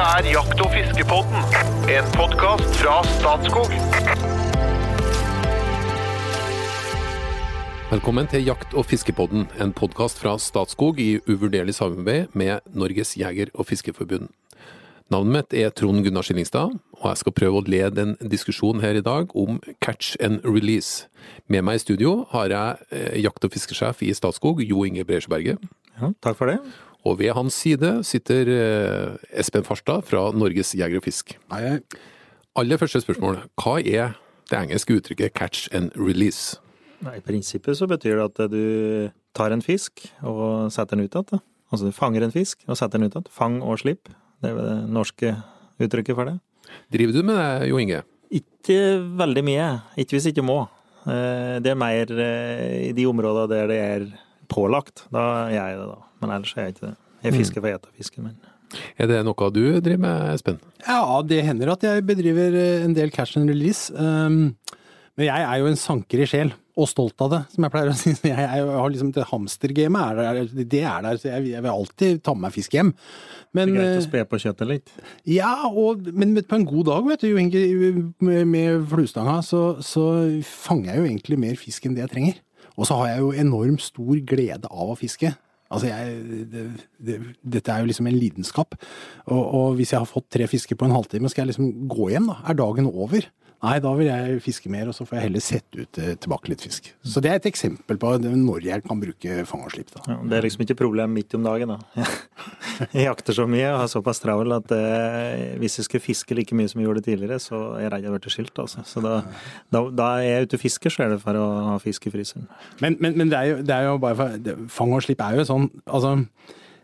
Dette er Jakt- og fiskepodden, en podkast fra Statskog. Velkommen til Jakt- og fiskepodden, en podkast fra Statskog i uvurderlig samarbeid med Norges jeger- og fiskerforbund. Navnet mitt er Trond Gunnar Skillingstad, og jeg skal prøve å lede en diskusjon her i dag om catch and release. Med meg i studio har jeg eh, jakt- og fiskesjef i Statskog, Jo Inge Breisberget. Ja, takk for det. Og ved hans side sitter eh, Espen Farstad fra Norges jeger og fisk. Aller første spørsmål, hva er det engelske uttrykket catch and release? Nei, I prinsippet så betyr det at du tar en fisk og setter den ut igjen. Altså du fanger en fisk og setter den ut igjen. Fang og slipp. Det er det norske uttrykket for det. Driver du med det, Jo Inge? Ikke veldig mye. Ikke hvis ikke må. Eh, Det er mer eh, i de områdene der det er pålagt. Da er jeg det, da. Men ellers er jeg ikke det. Jeg fisker for å ete fisken min. Er det noe du driver med, Espen? Ja, det hender at jeg bedriver eh, en del catch and release. Um, men jeg er jo en sanker i sjel, og stolt av det, som jeg pleier å si. Jeg, har liksom Det hamstergamet er der, det er der, så jeg, vil alltid ta med meg fisk hjem. Det er greit å eh, spe på kjøttet litt. ja, og, men på en god dag, vet du, med, med fluestanga, så, så fanger jeg jo egentlig mer fisk enn det jeg trenger. Og så har jeg jo enormt stor glede av å fiske. Altså, jeg, det, det, dette er jo liksom en lidenskap. Og, og hvis jeg har fått tre fisker på en halvtime, skal jeg liksom gå hjem, da? Er dagen over? Nei, da vil jeg fiske mer, og så får jeg heller sette ut eh, tilbake litt fisk. Så det er et eksempel på når jeg kan bruke fang og slipp, da. Ja, det er liksom ikke problem midt om dagen, da. Jeg jakter så mye og har såpass travel at eh, hvis jeg skulle fiske like mye som jeg gjorde tidligere, så er jeg redd jeg blir skilt, altså. Så da, da, da er jeg ute og fisker, så er det for å ha fisk i fryseren. Men, men, men det, er jo, det er jo bare for Fang og slipp er jo sånn Altså,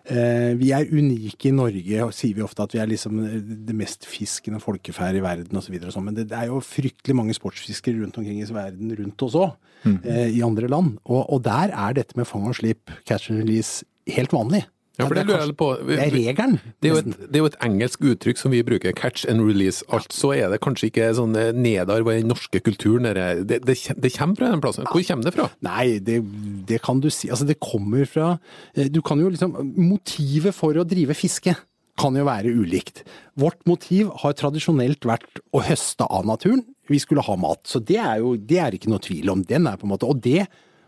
vi er unike i Norge, og sier vi ofte at vi er liksom det mest fiskende folkeferd i verden osv. Sånn, men det, er jo fryktelig mange sportsfiskere rundt omkring i verden rundt oss òg, eh, i andre land. Og, og der er dette med fang og slipp, catch and release, helt vanlig. Ja, for det er lurer jeg på. Det er regelen. Det er, et, det er jo et engelsk uttrykk som vi bruker, catch and release. Altså er det kanskje ikke sånn nedarv i den norske kulturen. Det, det, det kommer fra den plassen. Hvor kommer det fra? Nei, det, det kan du si. Altså, det kommer fra eh, Du kan jo liksom Motivet for å drive fiske kan jo være ulikt. Vårt motiv har tradisjonelt vært å høste av naturen. Vi skulle ha mat. Så det er jo det er ikke noe tvil om. Den er på en måte Og det,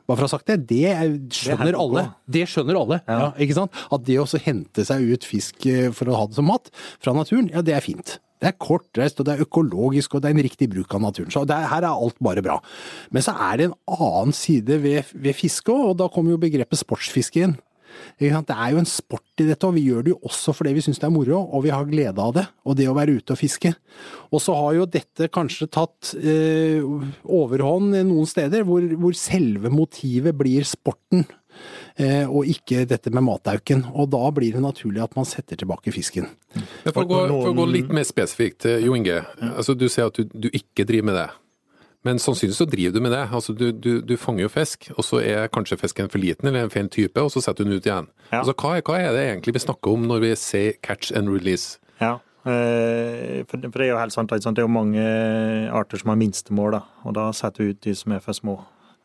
bare for å ha sagt det, det er- skjønner det alle. Det skjønner alle. Ja. ikke sant? At det å hente seg ut fisk eh, for å ha det som mat fra naturen, ja det er fint. Det er kortreist, og det er økologisk, og det er en riktig bruk av naturen. Så er- her er alt bare bra. Men så er det en annen side ved, ved fiske og da kommer jo begrepet sportsfiske inn. Det er jo en sport i dette, og vi gjør det jo også fordi vi syns det er moro, og vi har glede av det. Og det å være ute og fiske. Og så har jo dette kanskje tatt eh, overhånd noen steder, hvor, hvor selve motivet blir sporten. Eh, og ikke dette med matauken. Og da blir det naturlig at man setter tilbake fisken. For å gå, for å gå litt mer spesifikt, eh, Jo Inge. Altså, du sier at du, du ikke driver med det. Men sannsynligvis så driver du med det. Altså, du, du, du fanger jo fisk, og så er kanskje fisken for liten eller en feil type, og så setter du den ut igjen. Ja. Altså, hva, er- hva er det egentlig vi snakker om når vi sier catch and release? Ja, eh, for, det er jo helt sant. Det er jo mange arter som har minstemål, da, og da setter vi ut de som er for små.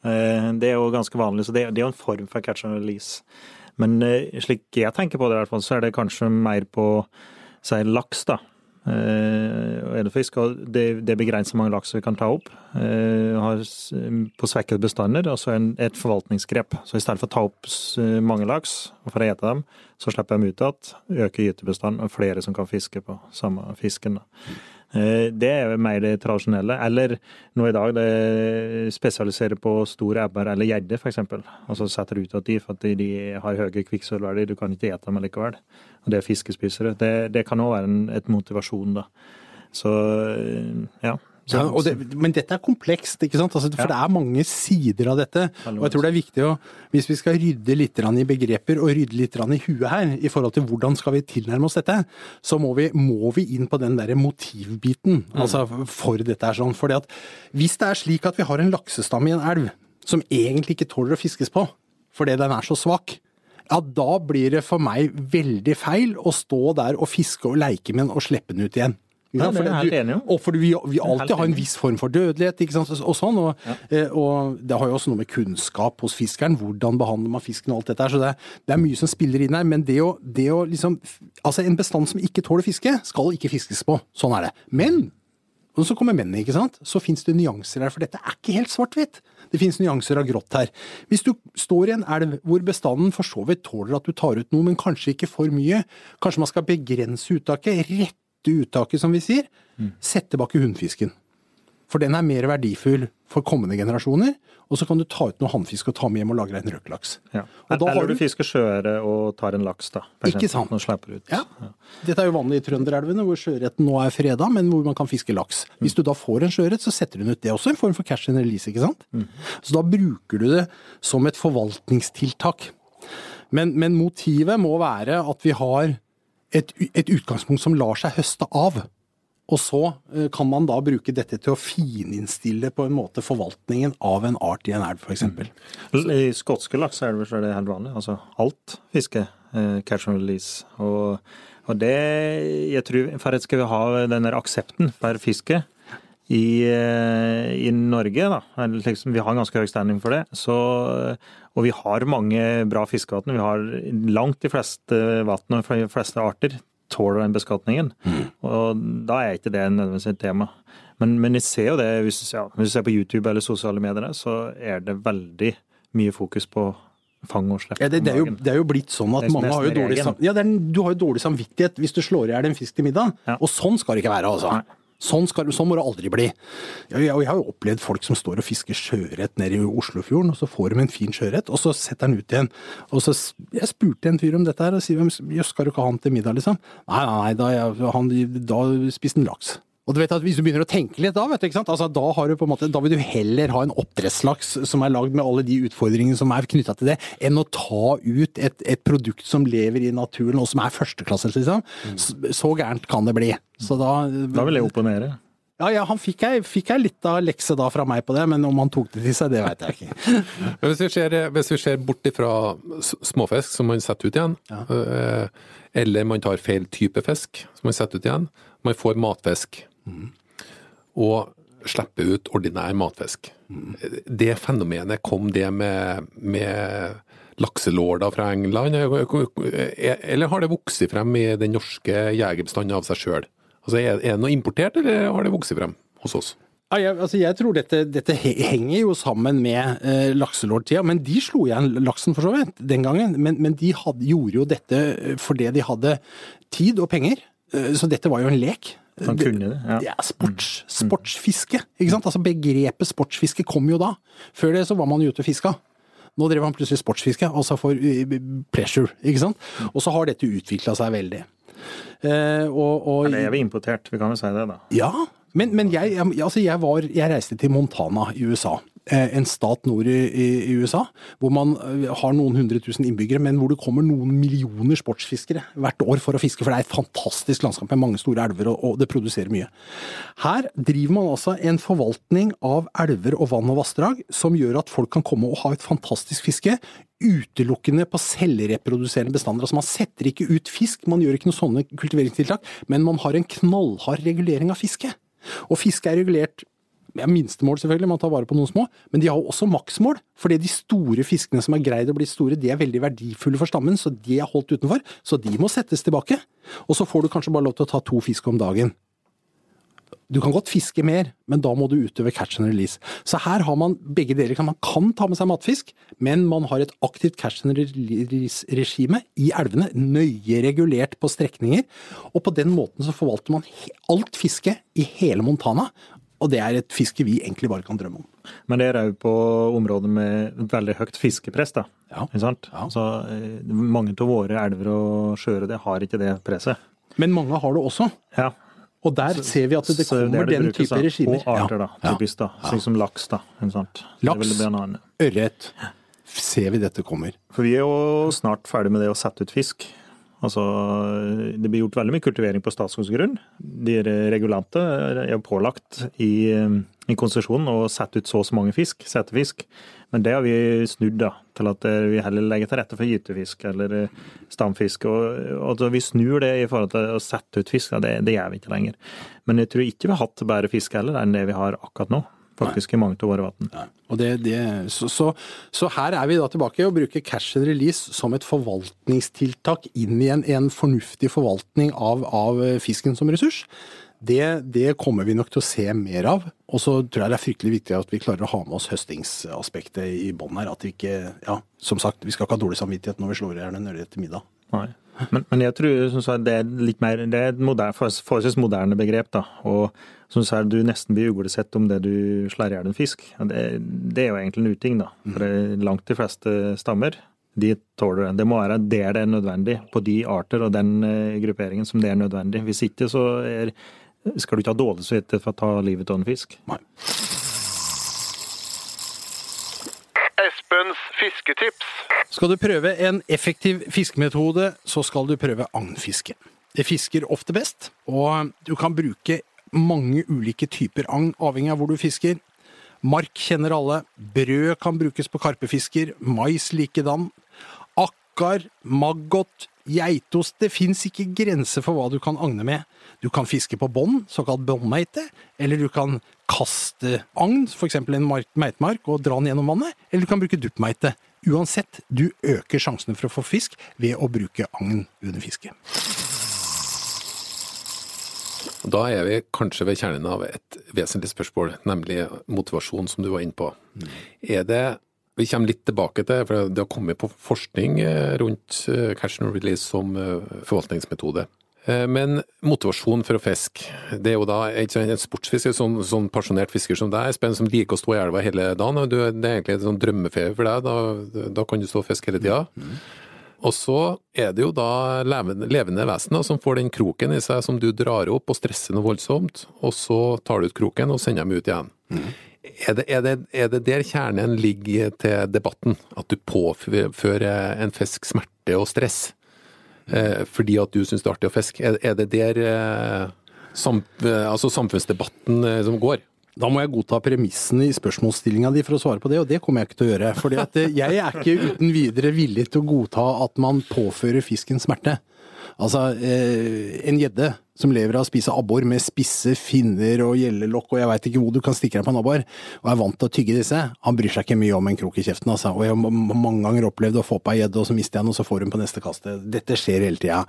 Eh, Det er jo ganske vanlig, så det, er jo en form for catch and release. Men eh, slik jeg tenker på det, i hvert fall, så er det kanskje mer på si, laks, da. Eh, og edelfisk, og det, det begrenser mange laks vi kan ta opp. Eh, har på svekkede bestander, og så er det et forvaltningsgrep. Så i stedet for å ta opp mange laks og for å ete dem, så slipper de ut igjen, øker gytebestanden, og flere som kan fiske på samme fisken. Da. Eh, Det er jo mer det tradisjonelle. Eller nå i dag det spesialiserer på stor ebber eller gjedde, f.eks. Og så setter du ut at de for at de har høye kvikksølvverdier, du kan ikke ete dem likevel. Og det er fiskespisere. Det, det kan òg være en et motivasjon, da. Så eh, ja. Ja, det, men dette er komplekst, ikke sant? Altså, for Ja. det er mange sider av dette. Og jeg tror det er viktig å, hvis vi skal rydde litt i begreper og rydde litt i huet her, i forhold til hvordan skal vi tilnærme oss dette, så må vi, må vi inn på den derre motivbiten. Altså for dette er sånn. Fordi at hvis det er slik at vi har en laksestamme i en elv som egentlig ikke tåler å fiskes på, fordi den er så svak, ja, da blir det for meg veldig feil å stå der og fiske og leike med den og slippe den ut igjen. Sant? det er helt enig om. Og fordi vi, vi alltid har en viss form for dødelighet og sånn. Og, ja. og det har jo også noe med kunnskap hos fiskeren. Hvordan behandler man fisken og alt dette her. Så det, det er mye som spiller inn her. Men det å, det å liksom Altså, en bestand som ikke tåler fiske, skal ikke fiskes på. Sånn er det. Men og så kommer mennene, ikke sant. Så fins det nyanser her, for dette er ikke helt svart-hvitt. Det fins nyanser av grått her. Hvis du står i en elv hvor bestanden for så vidt tåler at du tar ut noe, men kanskje ikke for mye, kanskje man skal begrense uttaket, rette uttaket som vi sier, sett tilbake hunnfisken. For den er mer verdifull for kommende generasjoner, og så kan du ta ut noe hannfisk og ta med hjem og lagre en røkelaks. Ja. Eller du- du fisker sjøøre og tar en laks, da. Ikke sant. Ut. Ja. Dette er jo vanlig i trønderelvene, hvor sjøørreten nå er freda, men hvor man kan fiske laks. Hvis du da får en sjøørret, så setter du den ut. Det er også en form for cash and release, ikke sant? Så da bruker du det som et forvaltningstiltak. Men, men motivet må være at vi har et, et utgangspunkt som lar seg høste av. Og så eh, kan man da bruke dette til å fininnstille på en måte forvaltningen av en art i en elv, f.eks. I skotske laks er det så er det helt vanlig. Altså alt fiske. Eh, catch and release. Og, og det jeg tror, For at skal vi ha den der aksepten for fiske i, eh, i Norge, da, liksom, vi har en ganske høy standing for det, så, og vi har mange bra fiskevann. Vi har langt de fleste vann og de fleste arter tåler den beskatningen. Og da er ikke det nødvendigvis et tema. Men, men jeg ser jo det, hvis, ja, du ser på YouTube eller sosiale medier, så er det veldig mye fokus på fang og slipp. Ja, det, det, er jo, det er jo blitt sånn at mange har jo dårlig, ja, er, du har jo dårlig samvittighet hvis du slår i hjel en fisk til middag. Ja. Og sånn skal det ikke være, altså. Nei. Sånn, skal, sånn må det aldri bli. Jeg, jeg, jeg har jo opplevd folk som står og fisker sjøørret nede i Oslofjorden, og så får de en fin sjøørret, og så setter den ut igjen. Og så, Jeg spurte en fyr om dette her, og sier jøss, skal du ikke ha han til middag, liksom? Nei, nei, nei, da, jeg, han, da spiste han laks. Og du vet at Hvis du begynner å tenke litt da, vet du, ikke sant? Altså, da, har du på en måte, da vil du heller ha en oppdrettslaks som er lagd med alle de utfordringene som er knytta til det, enn å ta ut et, et produkt som lever i naturen og som er førsteklasses, liksom. Så, så gærent kan det bli. Så da, Da vil jeg opponere. Ja, ja, han fikk ei, fikk ei litt av lekse da fra meg på det, men om han tok det til seg, det veit jeg ikke. Men hvis vi ser, hvis vi ser bort ifra småfisk som man setter ut igjen, ja. eller man tar feil type fisk som man setter ut igjen, man får matfisk, og slippe ut ordinær matfisk. Det fenomenet, kom det med, med lakselorder fra England, eller har det vokst frem i den norske jegerbestanden av seg sjøl? Altså, er det noe importert, eller har det vokst frem hos oss? Ja, jeg, altså jeg tror dette, dette henger jo sammen med eh, lakselordtida, men de slo igjen laksen for så vidt den gangen. Men, men de hadde, gjorde jo dette eh, fordi de hadde tid og penger, så dette var jo en lek. Han kunne det, ja. Er sports, sportsfiske, ikke sant? Altså begrepet sportsfiske kom jo da. Før det så var man jo ute og fiska. Nå drev han plutselig sportsfiske, altså for eh, pleasure, ikke sant. Og så har dette utvikla seg veldig. Eh, og, og, Det er vi importert, vi kan jo si det, da. ja, men, men jeg- altså jeg, var, jeg reiste til Montana i USA. Eh, En stat nord i, i USA, hvor man eh, har noen hundre tusen innbyggere, men hvor det kommer noen millioner sportsfiskere hvert år for å fiske. For det er et fantastisk landskap med mange store elver, og, og det produserer mye. Her driver man altså en forvaltning av elver og vann og vassdrag som gjør at folk kan komme og ha et fantastisk fiske. Utelukkende på selvreproduserende bestander. Altså Man setter ikke ut fisk, man gjør ikke noen sånne kultiveringstiltak, men man har en knallhard regulering av fiske. Og fisket er regulert minstemål selvfølgelig, man tar vare på noen små, men de har jo også maksmål. Fordi de store fiskene som har greid å bli store, de er veldig verdifulle for stammen, så de er holdt utenfor. Så de må settes tilbake. Og så får du kanskje bare lov til å ta to fisk om dagen. Du kan godt fiske mer, men da må du utøve catch and release. Så her har man begge deler. Man kan ta med seg matfisk, men man har et aktivt catch and release-regime i elvene, nøye regulert på strekninger. Og på den måten så forvalter man alt fiske i hele Montana. Og det er et fiske vi egentlig bare kan drømme om. Men det er òg på områder med veldig høyt fiskepress, da. Ja. Ikke sant? Ja. Så eh, mange av våre elver og sjøer det har ikke det presset. Men mange har det også. Ja. Og der ser vi at det Så kommer det den brukes, type regimer. Og arter, da. Typisk, da. Sånn som laks, da. Ikke sant? Laks. Ørret. Ser vi dette kommer. For vi er jo snart ferdig med det å sette ut fisk. Altså, det blir gjort veldig mye kultivering på statsskogsgrunn. De regulante er pålagt i, i konsesjonen å sette ut så og så mange fisk, setefisk. Men det har vi snudd da, til at vi heller legger til rette for gytefisk eller stamfisk. Og, og vi snur det i forhold til å sette ut fisk, det, det gjør vi ikke lenger. Men jeg tror ikke vi har hatt bedre fisk heller enn det vi har akkurat nå faktisk i mange av våre vann. Så, så, så, her er vi da tilbake og bruker cash and release som et forvaltningstiltak inn i en, en fornuftig forvaltning av, av, fisken som ressurs. Det, det, kommer vi nok til å se mer av. Og så tror jeg det er fryktelig viktig at vi klarer å ha med oss høstingsaspektet i bånn her. At vi ikke Ja, som sagt, vi skal ikke ha dårlig samvittighet når vi slår i hjel en ørret til middag. Nei. Men, men, jeg tror det er litt mer, det er et moderne, forholdsvis moderne begrep. da, og som du du nesten blir uglesett om det du slår i hjel en fisk. Det, det, er jo egentlig en uting, da. For det langt de fleste stammer de tåler det. Det må være der det er nødvendig, på de arter og den eh, grupperingen som det er nødvendig. Hvis ikke så er, skal du ikke ha dårlig samvittighet for å ta livet av en fisk. Nei. Espens fisketips. Skal du prøve en effektiv fiskemetode, så skal du prøve agnfiske. Det fisker ofte best, og du kan bruke mange ulike typer agn, avhengig av hvor du fisker. Mark kjenner alle. Brød kan brukes på karpefisker. Mais likedan. Akkar, maggot, geitost. Det fins ikke grenser for hva du kan agne med. Du kan fiske på bånd, såkalt båndmeite, eller du kan kaste agn, f.eks. en meitemark, og dra den gjennom vannet, eller du kan bruke duppmeite. Uansett, du øker sjansene for å få fisk ved å bruke agn under fiske. Da er vi kanskje ved kjernen av et vesentlig spørsmål, nemlig motivasjon, som du var inne på. Mm. Er det Vi kommer litt tilbake til, for det har kommet på forskning eh, rundt eh, catch and release som eh, forvaltningsmetode. Men motivasjon for å fiske, det er jo da en sportsfisker, sånn, sånn pasjonert fisker som deg, Espen, som liker å stå i elva hele dagen. det er egentlig en sånn drømmeferie for deg, da, da kan du stå og fiske hele tida. Mm. Og så er det jo da levende, levende vesener som får den kroken i seg som du drar opp og stresser noe voldsomt, og så tar du ut kroken og sender dem ut igjen. Mm. Er, det, er, det, er, det, der kjernen ligger til debatten? At du påfører en fisk smerte og stress eh, fordi at du syns det er artig å fiske? Er, det der eh, sam, eh, altså samfunnsdebatten eh, som går? Da må jeg godta premissene i spørsmålsstillinga di for å svare på det, og det kommer jeg ikke til å gjøre. For eh, jeg er ikke uten videre villig til å godta at man påfører fisken smerte. Altså, eh, en gjedde som lever av å spise abbor med spisse finner og gjellelokk og jeg veit ikke hvor du kan stikke deg på en abbor, og er vant til å tygge disse, han bryr seg ikke mye om en krok i kjeften, altså. Og jeg har mange ganger opplevd å få på ei gjedde, og så mister jeg den, og så får hun på neste kastet. Dette skjer hele tida.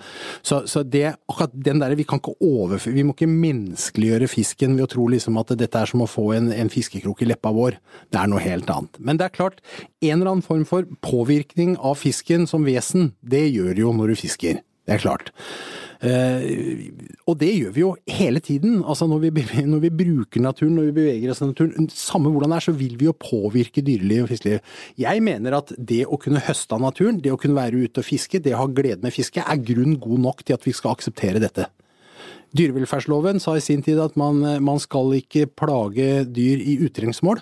Så, så, det, akkurat den derre, vi kan ikke overføre Vi må ikke menneskeliggjøre fisken ved å tro liksom at dette er som å få en, en fiskekrok i leppa vår. Det er noe helt annet. Men det er klart, en eller annen form for påvirkning av fisken som vesen, det gjør jo når du fisker. Det er klart. Uh, og det gjør vi jo hele tiden. Altså når vi, når vi, bruker naturen, når vi beveger oss i naturen, samme hvordan det er, så vil vi jo påvirke dyreliv og fiskeliv. Jeg mener at det å kunne høste av naturen, det å kunne være ute og fiske, det å ha glede med fiske, er grunn god nok til at vi skal akseptere dette. Dyrevelferdsloven sa i sin tid at man, man skal ikke plage dyr i utrengsmål.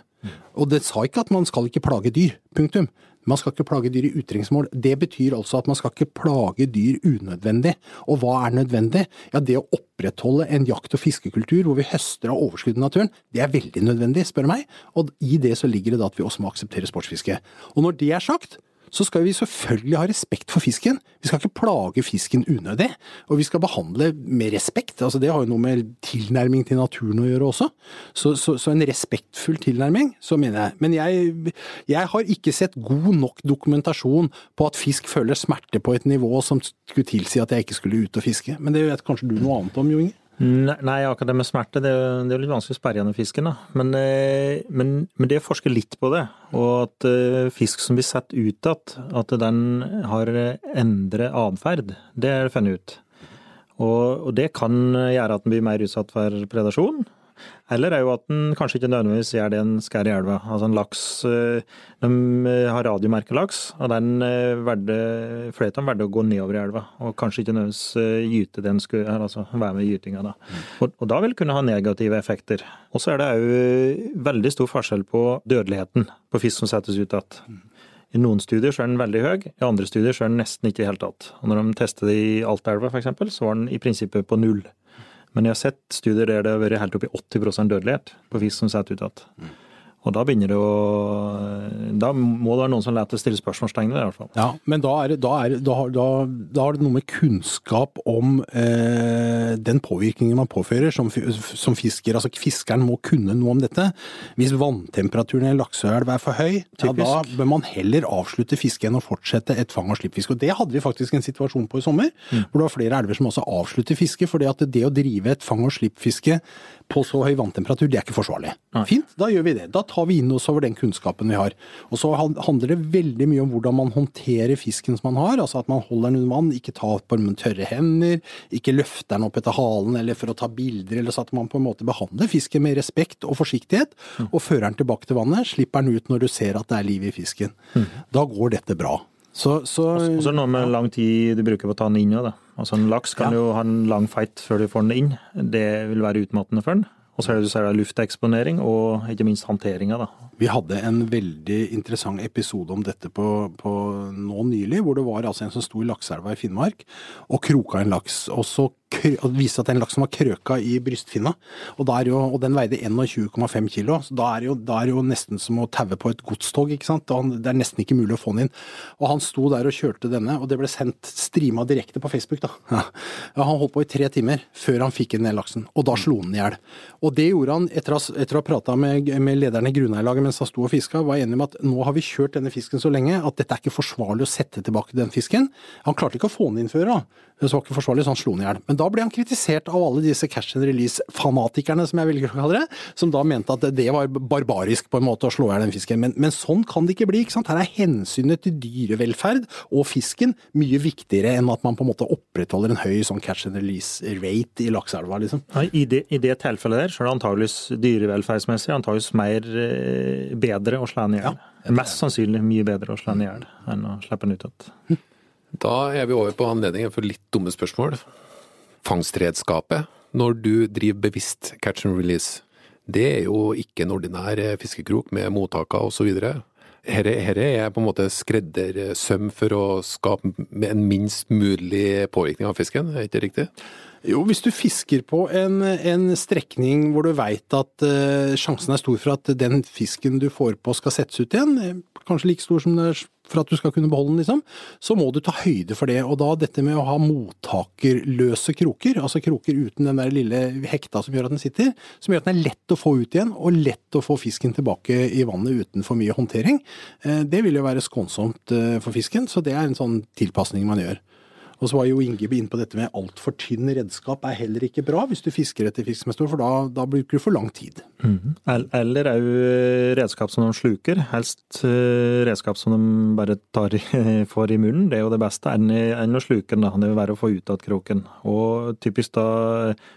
Og det sa ikke at man skal ikke plage dyr. Punktum. Man skal ikke plage dyr i utrengsmål. Det betyr altså at man skal ikke plage dyr unødvendig. Og hva er nødvendig? Ja, det å opprettholde en jakt- og fiskekultur hvor vi høster av overskuddet i naturen, det er veldig nødvendig, spør meg. Og i det så ligger det da at vi også må akseptere sportsfiske. Og når det er sagt, så skal vi selvfølgelig ha respekt for fisken. Vi skal ikke plage fisken unødig. Og vi skal behandle med respekt. altså Det har jo noe med tilnærming til naturen å gjøre også. Så, så, så en respektfull tilnærming, så mener jeg. Men jeg, jeg, har ikke sett god nok dokumentasjon på at fisk føler smerte på et nivå som skulle tilsi at jeg ikke skulle ut og fiske. Men det vet kanskje du noe annet om, Jo Inge? Nei, akkurat det med smerte det er, er litt vanskelig å sperre igjen fisken. da. Men, eh, men, men det forsker litt på det. Og at uh, fisk som blir satt ut igjen, at den har endret atferd, det er funnet ut. Og, og, det kan gjøre at den blir mer utsatt for predasjon. Eller er jo at den kanskje ikke nødvendigvis gjør det en skær i elva. Altså en laks eh, De eh, har radiomerkelaks, og den eh, verde, flere valgte å gå nedover i elva. Og kanskje ikke nødvendigvis gyte den skulle, altså være med i gytinga da. Og, og, da vil kunne ha negative effekter. Og så er det òg veldig stor forskjell på dødeligheten på fisk som settes ut igjen. I noen studier så er den veldig høy, i andre studier så er den nesten ikke i det hele tatt. Og når de testet det i Altaelva f.eks., så var den i prinsippet på null. Men jeg har sett studier der det har vært helt opp i 80 dødelighet på fisk som setter ut igjen. Og da begynner det å Da må det være noen som lar deg stille spørsmålstegn ved det, i hvert fall. Ja, men da er, det- da, er, da, har- da, har det noe med kunnskap om eh, den påvirkningen man påfører som, som fisker. Altså fiskeren må kunne noe om dette. Hvis vanntemperaturen i en lakseelv er for høy, ja, da bør man heller avslutte fisket enn å fortsette et fang- og slippfiske. Og det hadde vi faktisk en situasjon på i sommer, hvor det var flere elver som også avslutter fisket. fordi det å drive et fang- og slippfiske på så høy vanntemperatur, det er ikke forsvarlig. Fint, da gjør vi det. Da tar vi inn oss over den kunnskapen vi har. Og så handler det veldig mye om hvordan man håndterer fisken som man har. Altså at man holder den under vann, ikke tar på den med tørre hender, ikke løfter den opp etter halen eller for å ta bilder, eller så at man på en måte behandler fisken med respekt og forsiktighet, og fører den tilbake til vannet, slipper den ut når du ser at det er liv i fisken. Da går dette bra. Så, så Og så er noe med lang tid du bruker på å ta den inn òg, da. Altså en laks kan Ja. jo ha en lang fight før du får den inn. Det vil være utmattende for den. Og så er det, så er det lufteksponering og ikke minst håndteringa, da. Vi hadde en veldig interessant episode om dette på, på nå nylig, hvor det var altså en som sto i lakseelva i Finnmark og kroka en laks. Og så og det viste at den laksen var krøka i brystfinna, og, jo, og den veide 21,5 kilo. Så da er, det jo, nesten som å taue på et godstog, ikke sant. Han- Det er nesten ikke mulig å få den inn. Og han sto der og kjørte denne, og det ble sendt streama direkte på Facebook, da. Ja. Han holdt på i tre timer før han fikk inn den laksen, og da slo han i hjel. Og det gjorde han etter å ha prata med, med lederen i grunneierlaget mens han sto og fiska, var enig med at nå har vi kjørt denne fisken så lenge at dette er ikke forsvarlig å sette tilbake den fisken. Han klarte ikke å få den inn før, da. Det var ikke forsvarlig, så han slo den i hjel. Da ble han kritisert av alle disse cash and release-fanatikerne, som jeg velger å kalle det, som da mente at det var barbarisk på en måte å slå i hjel den fisken. Men, men sånn kan det ikke bli. ikke sant? Her er hensynet til dyrevelferd og fisken mye viktigere enn at man på en måte opprettholder en høy sånn catch and release-rate i lakseelva, liksom. Ja, I det, I det tilfellet der så er det antageligvis dyrevelferdsmessig antageligvis mer eh, bedre å slå den i hjel. Mest sannsynlig mye bedre å slå den i hjel enn å slippe den ut igjen. Da er vi over på anledningen for litt dumme spørsmål. Fangstredskapet når du driver bevisst catch and release, det er jo ikke en ordinær eh, fiskekrok med mottaker osv. Dette er på en måte skreddersøm for å skape en minst mulig påvirkning av fisken, er ikke riktig? Jo, hvis du fisker på en, en strekning hvor du veit at uh, sjansen er stor for at den fisken du får på skal settes ut igjen, eh, kanskje like stor som det er for at du skal kunne beholde den, liksom, så må du ta høyde for det. Og da dette med å ha mottakerløse kroker, altså kroker uten den der lille hekta som gjør at den sitter, som gjør at den er lett å få ut igjen, og lett å få fisken tilbake i vannet uten for mye håndtering, uh, det vil jo være skånsomt uh, for fisken, så det er en sånn tilpasning man gjør. Og så var jo Inge inne på dette med altfor tynn redskap er heller ikke bra hvis du fisker etter fisk som er stor, for da, da bruker du for lang tid. El- Eller òg redskap som de sluker. Helst eh, redskap som de bare tar for i munnen. Det er jo det beste enn, å sluke den. Det vil være å få ut igjen kroken. Og typisk da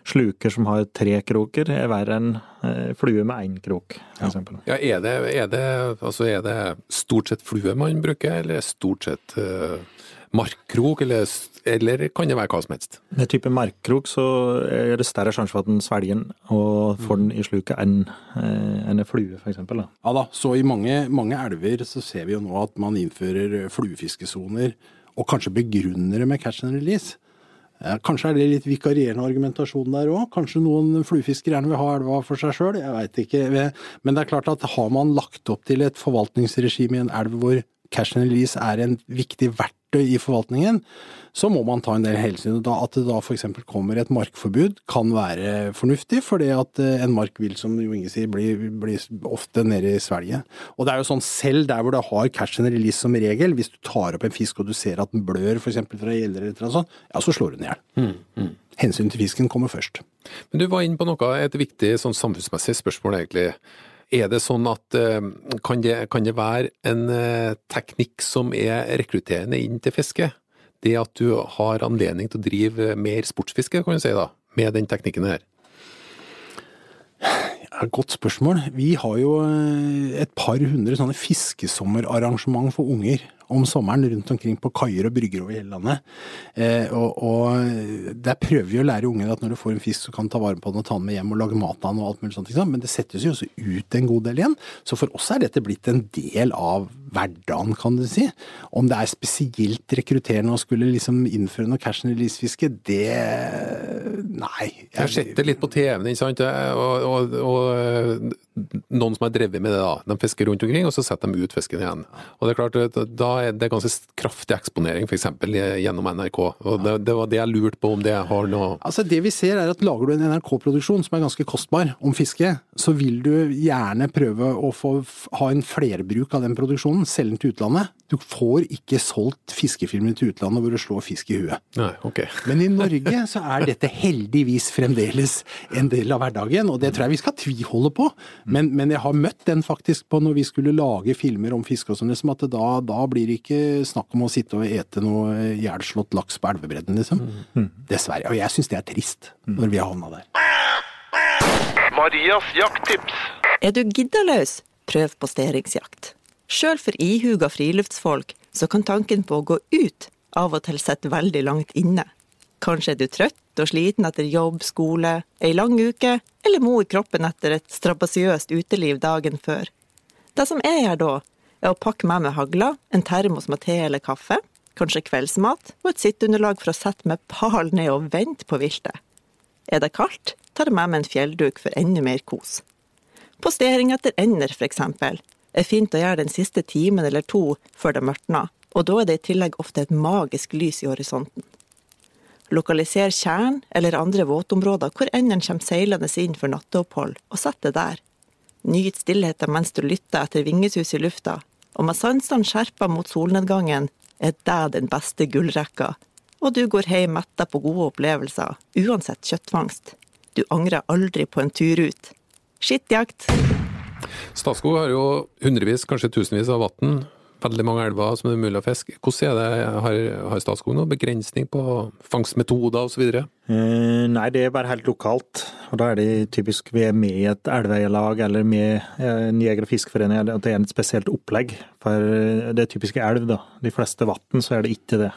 sluker som har tre kroker, er verre enn eh, flue med én krok, for eksempel. Ja, er det, er det, altså er det stort sett flue man bruker, eller stort sett uh, markkrok, eller, eller kan det være hva som helst? Med type markkrok så er det større sjanse for at den svelger den og får den i sluket enn eh, en flue, for eksempel. Ja da, så i mange, mange elver så ser vi jo nå at man innfører fluefiskesoner, og kanskje begrunner det med catch and release. Kanskje er det litt vikarierende argumentasjon der òg. Kanskje noen fluefiskere gjerne vil ha elva for seg sjøl, jeg veit ikke. Men det er klart at har man lagt opp til et forvaltningsregime i en elv hvor catch and release er en viktig verktøy i forvaltningen, så må man ta en del hensyn. At det da f.eks. kommer et markforbud kan være fornuftig, fordi at eh, en mark vil, som Jo Inge sier, bli, bli ofte nede i svelget. Og det er jo sånn selv der hvor det har cash and release som regel, hvis du tar opp en fisk og du ser at den blør f.eks. fra gjeller eller noe sånt, ja, så slår du den i hjel. Hensyn til fisken kommer først. Men du var inne på noe, et viktig sånn samfunnsmessig spørsmål egentlig. Er det sånn at eh, kan det, kan det være en eh, teknikk som er rekrutterende inn til fiske? Det at du har anledning til å drive mer sportsfiske, kan du si da, med den teknikken her? Ja, Godt spørsmål. Vi har jo eh, et par hundre sånne fiskesommerarrangement for unger om sommeren rundt omkring på kaier og brygger over hele landet. Eh, og, og der prøver vi å lære ungene at når du får en fisk, så kan du ta vare på den og ta den med hjem og lage mat av den og alt mulig sånt. Men det settes jo også ut en god del igjen. Så for oss er dette blitt en del av hverdagen, kan du si. Om det er spesielt rekrutterende å skulle liksom innføre noe cash and release-fiske, det Nei. Jeg jeg setter litt på TV-en, ikke sant. Og, og, og noen som har drevet med det, da. De fisker rundt omkring, og så setter de ut fisken igjen. Og det er klart, da er det ganske kraftig eksponering, f.eks. gjennom NRK. Og det, det var det jeg lurte på, om det har noe Altså Det vi ser er at lager du en NRK-produksjon som er ganske kostbar om fiske, så vil du gjerne prøve å få ha en flerbruk av den produksjonen, selge den til utlandet. Du får ikke solgt fiskefilmer til utlandet hvor du slår fisk i huet. Nei, ok. Men i Norge så er dette heldigvis fremdeles en del av hverdagen, og det tror jeg vi skal tviholde på. Men, men jeg har møtt den faktisk på når vi skulle lage filmer om fiske og sånn, liksom at da, da blir det ikke snakk om å sitte og ete noe ihjelslått laks på elvebredden, liksom. Dessverre. Og jeg syns det er trist, når vi har havna der. Marias jakttips. Er du giddaløs, prøv posteringsjakt. Sjøl for ihuga friluftsfolk så kan tanken på å gå ut av og til sitte veldig langt inne. Kanskje er du trøtt og sliten etter jobb, skole, ei lang uke, eller mo i kroppen etter et strabasiøst uteliv dagen før. Det som jeg gjør da, er å pakke med meg hagla, en termos med te eller kaffe, kanskje kveldsmat og et sitteunderlag for å sette meg pal ned og vente på viltet. Er det kaldt, tar jeg med meg en fjellduk for enda mer kos. Postering etter ender, for eksempel, er fint å gjøre den siste timen eller to før det mørkner, og da er det i tillegg ofte et magisk lys i horisonten. Lokaliser tjern eller andre våtområder hvor endene kommer seilende inn for natteopphold, og sett det der. Nyt stillheten mens du lytter etter vingesus i lufta, og med sansene skjerpa mot solnedgangen er det den beste gullrekka, og du går hjem metta på gode opplevelser, uansett kjøttfangst. Du angrer aldri på en tur ut. Skittjakt! Statskog har jo hundrevis, kanskje tusenvis av vann. Veldig mange elver som det er mulig å fiske. Hvordan er det, har, har Statskog noen begrensning på fangstmetoder osv.? Eh, nei, det er bare helt lokalt. Og da er det typisk vi er med i et elveeierlag eller med eh, en jeger- og fiskeforening, at det er et spesielt opplegg. For eh, det er typiske elv, da. De fleste vann så er det ikke det.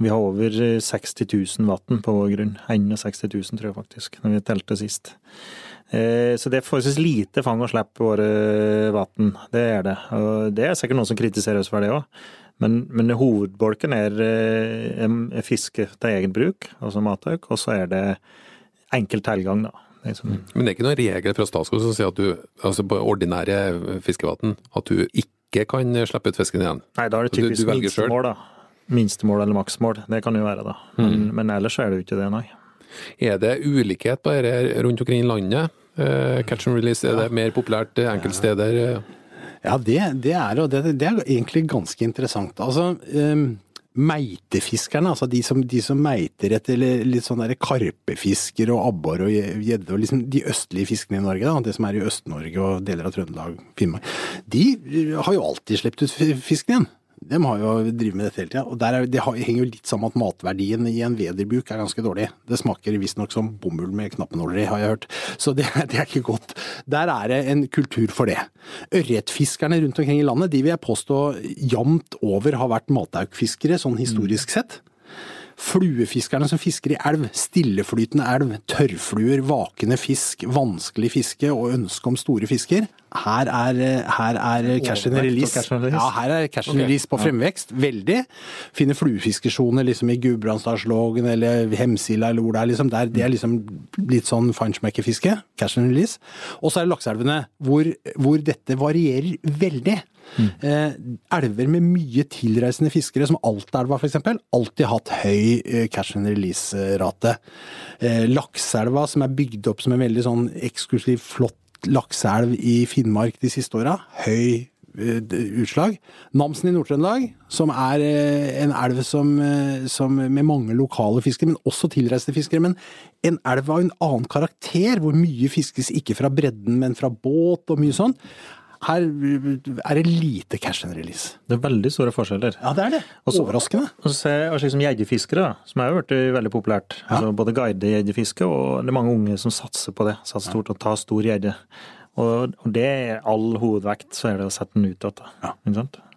Vi har over 60 000 vann på vår grunn. 61 000, tror jeg faktisk, når vi telte sist. Eh, Så det er forholdsvis lite fang og slipp på våre vann. Det er det. Og det er sikkert noen som kritiserer oss for det òg. Men, men hovedbolken er, eh, er fiske til egen bruk, altså matauk, og så er det enkel tilgang, da. Sånn, Men det er ikke noen regel fra Statskog som sier at du, altså på ordinære fiskevann, at du ikke kan slippe ut fisken igjen? Nei, da er det Du- du typisk minstemål, da. Minstemål eller maksmål. Det kan jo være, da. Men, men ellers er det jo ikke det, nei. Er det ulikhet på dette rundt omkring i landet? Eh, catch and release, er det mer populært eh, enkeltsteder? eh? Ja, det, det, er, og det, det er egentlig ganske interessant. Altså, um, meitefiskerne, altså de som, de som meiter etter litt sånn der karpefisker og abbor og gjedde, og liksom de østlige fiskene i Norge, da, det som er i Øst-Norge og deler av Trøndelag, Finnmark, de har jo alltid sluppet ut fi- fisken igjen. De har jo drevet med dette hele tida. Og er, det henger jo litt sammen med at matverdien i en vederbruk er ganske dårlig. Det smaker visstnok som bomull med knappenåler i, har jeg hørt. Så det, det er ikke godt. Der er det en kultur for det. Ørretfiskerne rundt omkring i landet, de vil jeg påstå jamt over har vært mataukfiskere, sånn historisk sett. Fluefiskerne som fisker i elv, stilleflytende elv, tørrfluer, vakende fisk, vanskelig fiske og ønske om store fisker. Her er, her er cash and release. Ja, her er cash and release på fremvekst. Veldig. Finner fluefiskesjoner liksom i Gudbrandsdalslågen eller Hemsila eller hvor det er. liksom der. Det er liksom litt sånn feinschmecker-fiske. Cash and release. Og så er det lakseelvene, hvor, hvor dette varierer veldig. Eh, elver med mye tilreisende fiskere, som Altaelva f.eks., alltid hatt høy eh, cash and release-rate. Eh, Lakseelva, som er bygd opp som en veldig sånn eksklusiv, flott lakseelv i Finnmark de siste åra, høy eh, utslag. Namsen i Nord-Trøndelag, som er eh, en elv som, som med mange lokale fiskere, men også tilreiste fiskere. Men en elv av en annen karakter, hvor mye fiskes ikke fra bredden, men fra båt og mye sånn. Her er det lite cash and release. Det er veldig store forskjeller. Ja, det er det. Også- Overraskende. Og så ser jeg slik som gjeddefiskere, som har blitt veldig populært. Altså både guide gjeddefiske, og det er mange unge som satser på det. Satser stort og tar stor gjedde. Og, det er all hovedvekt, så er det å sette den ut igjen. Ja.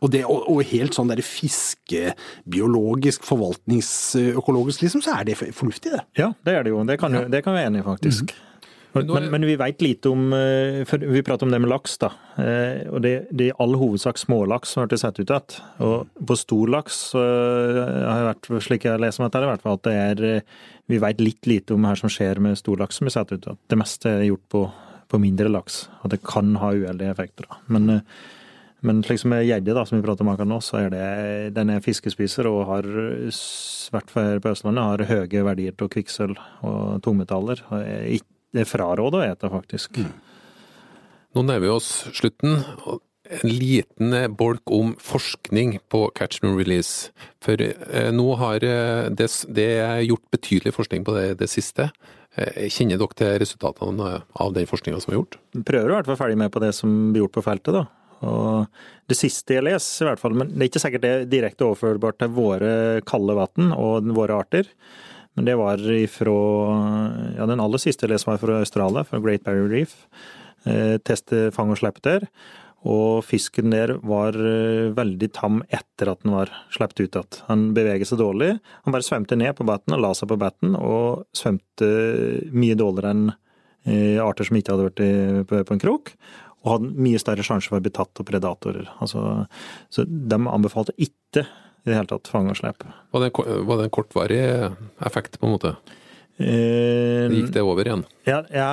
Og, det, og, og helt sånn der fiskebiologisk, forvaltningsøkologisk, liksom, så er det fornuftig, det. Ja, det er det jo. Det kan, jo, det kan vi være enig i, faktisk. Mhm. Men, men, men vi veit lite om eh, Vi prater om det med laks, da. Eh, Og det, det er i all hovedsak smålaks som har blitt satt ut igjen. Og på storlaks så har jeg vært, slik jeg leser om dette, i hvert fall at det er eh, Vi veit litt lite om hva som skjer med storlaks som blir satt ut At Det meste er gjort på, på mindre laks, og det kan ha uheldige effekter. da. Men eh, men slik som gjedde, som vi prater om akkurat nå, så er det den er fiskespiser og har, i hvert fall på Østlandet, har høye verdier til kvikksølv og tungmetaller. Og Det er frarådet å ete, faktisk. Nå nærmer vi oss slutten. En liten eh, bolk om forskning på catch and release. For eh, nå har eh, det, det er gjort betydelig forskning på det det siste. Kjenner dere til resultatene av den forskninga som er gjort? Prøver i hvert fall ferdig med på det som blir gjort på feltet, da. Og det siste jeg leser, i hvert fall, men det er ikke sikkert det er direkte overførbart til våre kalde vann og våre arter. Men det var ifra Ja, den aller siste jeg leste var fra Australia, fra Great Barrier Reef. Eh, teste fang og slipp der. Og fisken der var eh, veldig tam etter at den var sluppet ut igjen. Han beveget seg dårlig. Han bare svømte ned på batten og la seg på batten, og svømte mye dårligere enn eh, arter som ikke hadde vært på en krok. Og hadde mye større sjanse for å bli tatt av predatorer. Altså, så de anbefalte ikke i det hele tatt fang og slepe. Var det, var det en kortvarig effekt, på en måte? Eh, Gikk det over igjen? Ja, ja,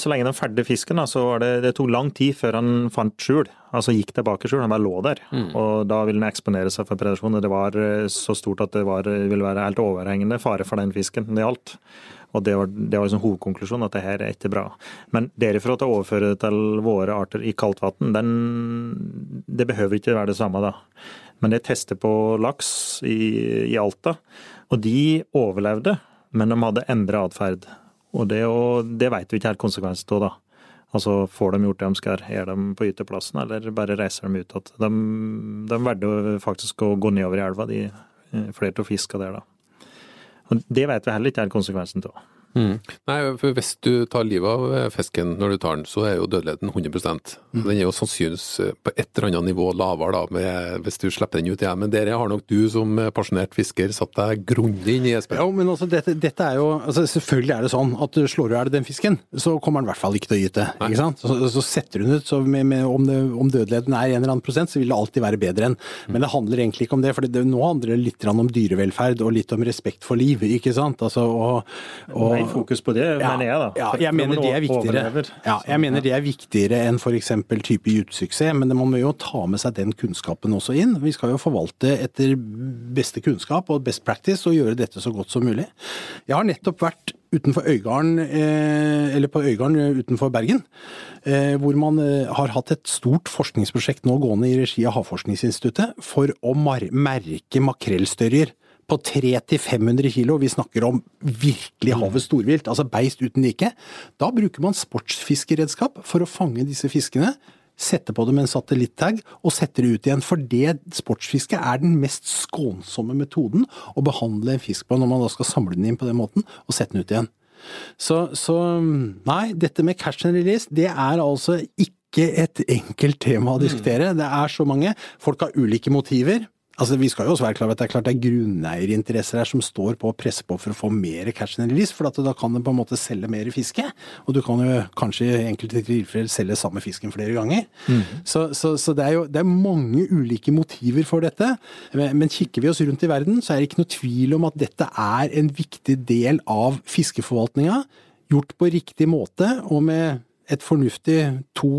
så lenge den ferdige fisken, da, så var det, det tok lang tid før han fant skjul. Altså gikk tilbake skjul, han bare lå der. Og da ville den eksponere seg for predasjon. Det var eh, så stort at det var, ville være helt overhengende fare for den fisken det gjaldt. Og det var, det var liksom hovedkonklusjonen, at det her er ikke bra. Men derifra til å overføre det til våre arter i kaldt vann, det behøver ikke være det samme, da. Men det tester på laks i, i Alta, og de overlevde, men de hadde endra atferd. Og det, og det vet vi ikke helt konsekvensen av, da. Altså, får de gjort det de skal? Er de på yteplassen, eller bare reiser de ut igjen? De, de valgte faktisk å gå nedover i elva, de flerte flere av fiska der, da. Og det vet vi heller ikke er konsekvensen av. Mm. Nei, for hvis du tar livet av eh, fisken når du tar den, så er jo dødeligheten 100 Mm. Den er jo sannsynligvis eh, på et eller annet nivå lavere da, med, hvis du slipper den ut igjen. Men der har nok du som eh, pasjonert fisker satt deg grundig inn i, Espen. Ja, men altså, dette, dette er jo altså, Selvfølgelig er det sånn at slår du i hjel den fisken, så kommer den i hvert fall ikke til å gyte. ikke sant? Så, så setter den ut, så med, med, om, det, om dødeligheten er en eller annen prosent, så vil det alltid være bedre enn. Men det handler egentlig ikke om det, for det, nå handler det litt om dyrevelferd og litt om respekt for liv, ikke sant? Altså, og, og, Mer fokus på det, mener jeg, da. Ja, jeg mener det er viktigere. Ja, jeg mener det er viktigere enn f.eks. type gytesuksess, men man må jo ta med seg den kunnskapen også inn. Vi skal jo forvalte etter beste kunnskap og best practice og gjøre dette så godt som mulig. Jeg har nettopp vært utenfor Øygarden, eh, eller på Øygarden utenfor Bergen, eh, hvor man eh, har hatt et stort forskningsprosjekt nå gående i regi av Havforskningsinstituttet for å merke makrellstørjer på 300-500 kilo. Vi snakker om virkelig havet storvilt, altså beist uten like. Da bruker man sportsfiskeredskap for å fange disse fiskene. Sette på dem en satellittag og sette det ut igjen. For det sportsfiske er den mest skånsomme metoden å behandle en fisk på når man da skal samle den inn på den måten og sette den ut igjen. Så, så nei, dette med catch and release, det er altså ikke et enkelt tema å diskutere. Det er så mange. Folk har ulike motiver. Altså, Vi skal jo også være klar over at det er klart det er grunneierinteresser her som står på og presser på for å få mer catch and release, for da kan en på en måte selge mer fiske. Og du kan jo kanskje i enkelte tilfeller selge samme fisken flere ganger. Så, så, så det er jo det er mange ulike motiver for dette. Men, men kikker vi oss rundt i verden, så er det ikke noe tvil om at dette er en viktig del av fiskeforvaltninga. Gjort på riktig måte og med et fornuftig to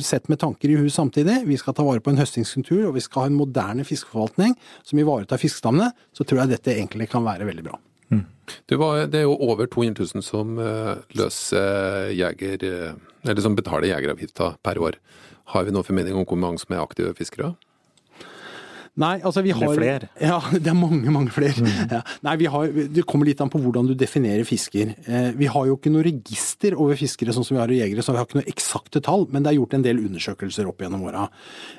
sett med tanker i hus samtidig. Vi skal ta vare på en høstingskultur, og vi skal ha en moderne fiskeforvaltning som ivaretar fiskestammene. Så tror jeg dette egentlig kan være veldig bra. Det, var- det er jo over 200 000 som eh, løser jeger, eh, eller som betaler jegeravgifta per år. Har vi noen formening om hvor mange som er aktive fiskere? Nei, altså vi har Eller flere. Ja, det er mange, mange flere. Ja. Nei, vi har, Det kommer litt an på hvordan du definerer fisker. Eh, vi har jo ikke noe register over fiskere sånn som vi har i jegere, så vi har ikke noe eksakte tall, men det er gjort en del undersøkelser opp gjennom åra.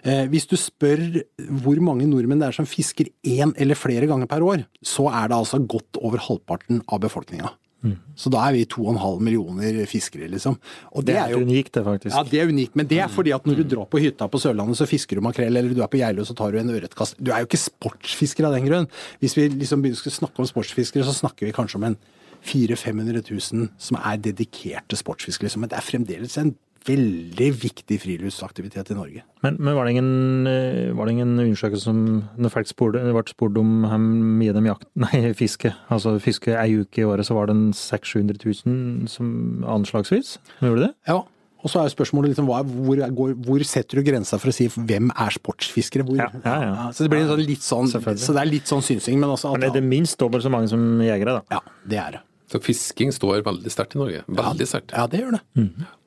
Eh, hvis du spør hvor mange nordmenn det er som fisker én eller flere ganger per år, så er det altså godt over halvparten av befolkninga. Så da er vi 2,5 millioner fiskere, liksom. Og Det er jo unikt, det, faktisk. ja, det er unikt, men det er fordi at når du drar på hytta på Sørlandet, så fisker du makrell, eller du er på Geilo, så tar du en ørretkast. Du er jo ikke sportsfisker av den grunn. Hvis vi liksom begynner å snakke om sportsfiskere, så snakker vi kanskje om en 400 000-500 000 som er dedikerte sportsfiskere, liksom. Men det er fremdeles en veldig viktig friluftsaktivitet i Norge. Men, men var, det ingen, eh, var det ingen undersøkelse som når folk spurte, ble spurt om hvor mye de jakt, nei, fiske, altså fiske ei uke i året, så var det en 600 000 som anslagsvis? Gjorde det? Ja. Og så er spørsmålet liksom, hvor, hvor, hvor setter du grensa for å si hvem er sportsfiskere? Hvor, Ja, ja, ja. Så det blir sånn litt sånn, så det er litt sånn synsing, men også at, Men er det minst dobbelt så mange som jegere, da? Ja, det er det. Så fisking står veldig sterkt i Norge. Veldig sterkt. Ja, det gjør det.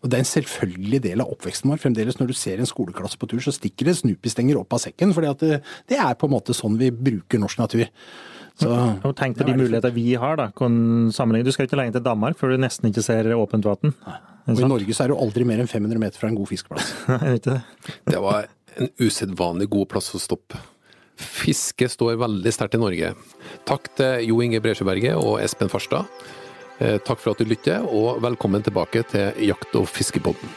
Og det er en selvfølgelig del av oppveksten vår. Fremdeles når du ser en skoleklasse på tur, så stikker det Snoopy-stenger opp av sekken. For det, det er på en måte sånn vi bruker norsk natur. Så, Og tenk på de muligheter vi har, da. Kan. Du skal ikke lenge til Danmark før du nesten ikke ser åpent vann. og I Norge så er det jo aldri mer enn 500 meter fra en god fiskeplass. Det ikke det? Det var en usedvanlig god plass å stoppe. Fiske står veldig sterkt i Norge. Takk til Jo Inge Bresjeberget og Espen Farstad. Eh, Takk for at du lytter, og velkommen tilbake til Jakt- og fiskepodden.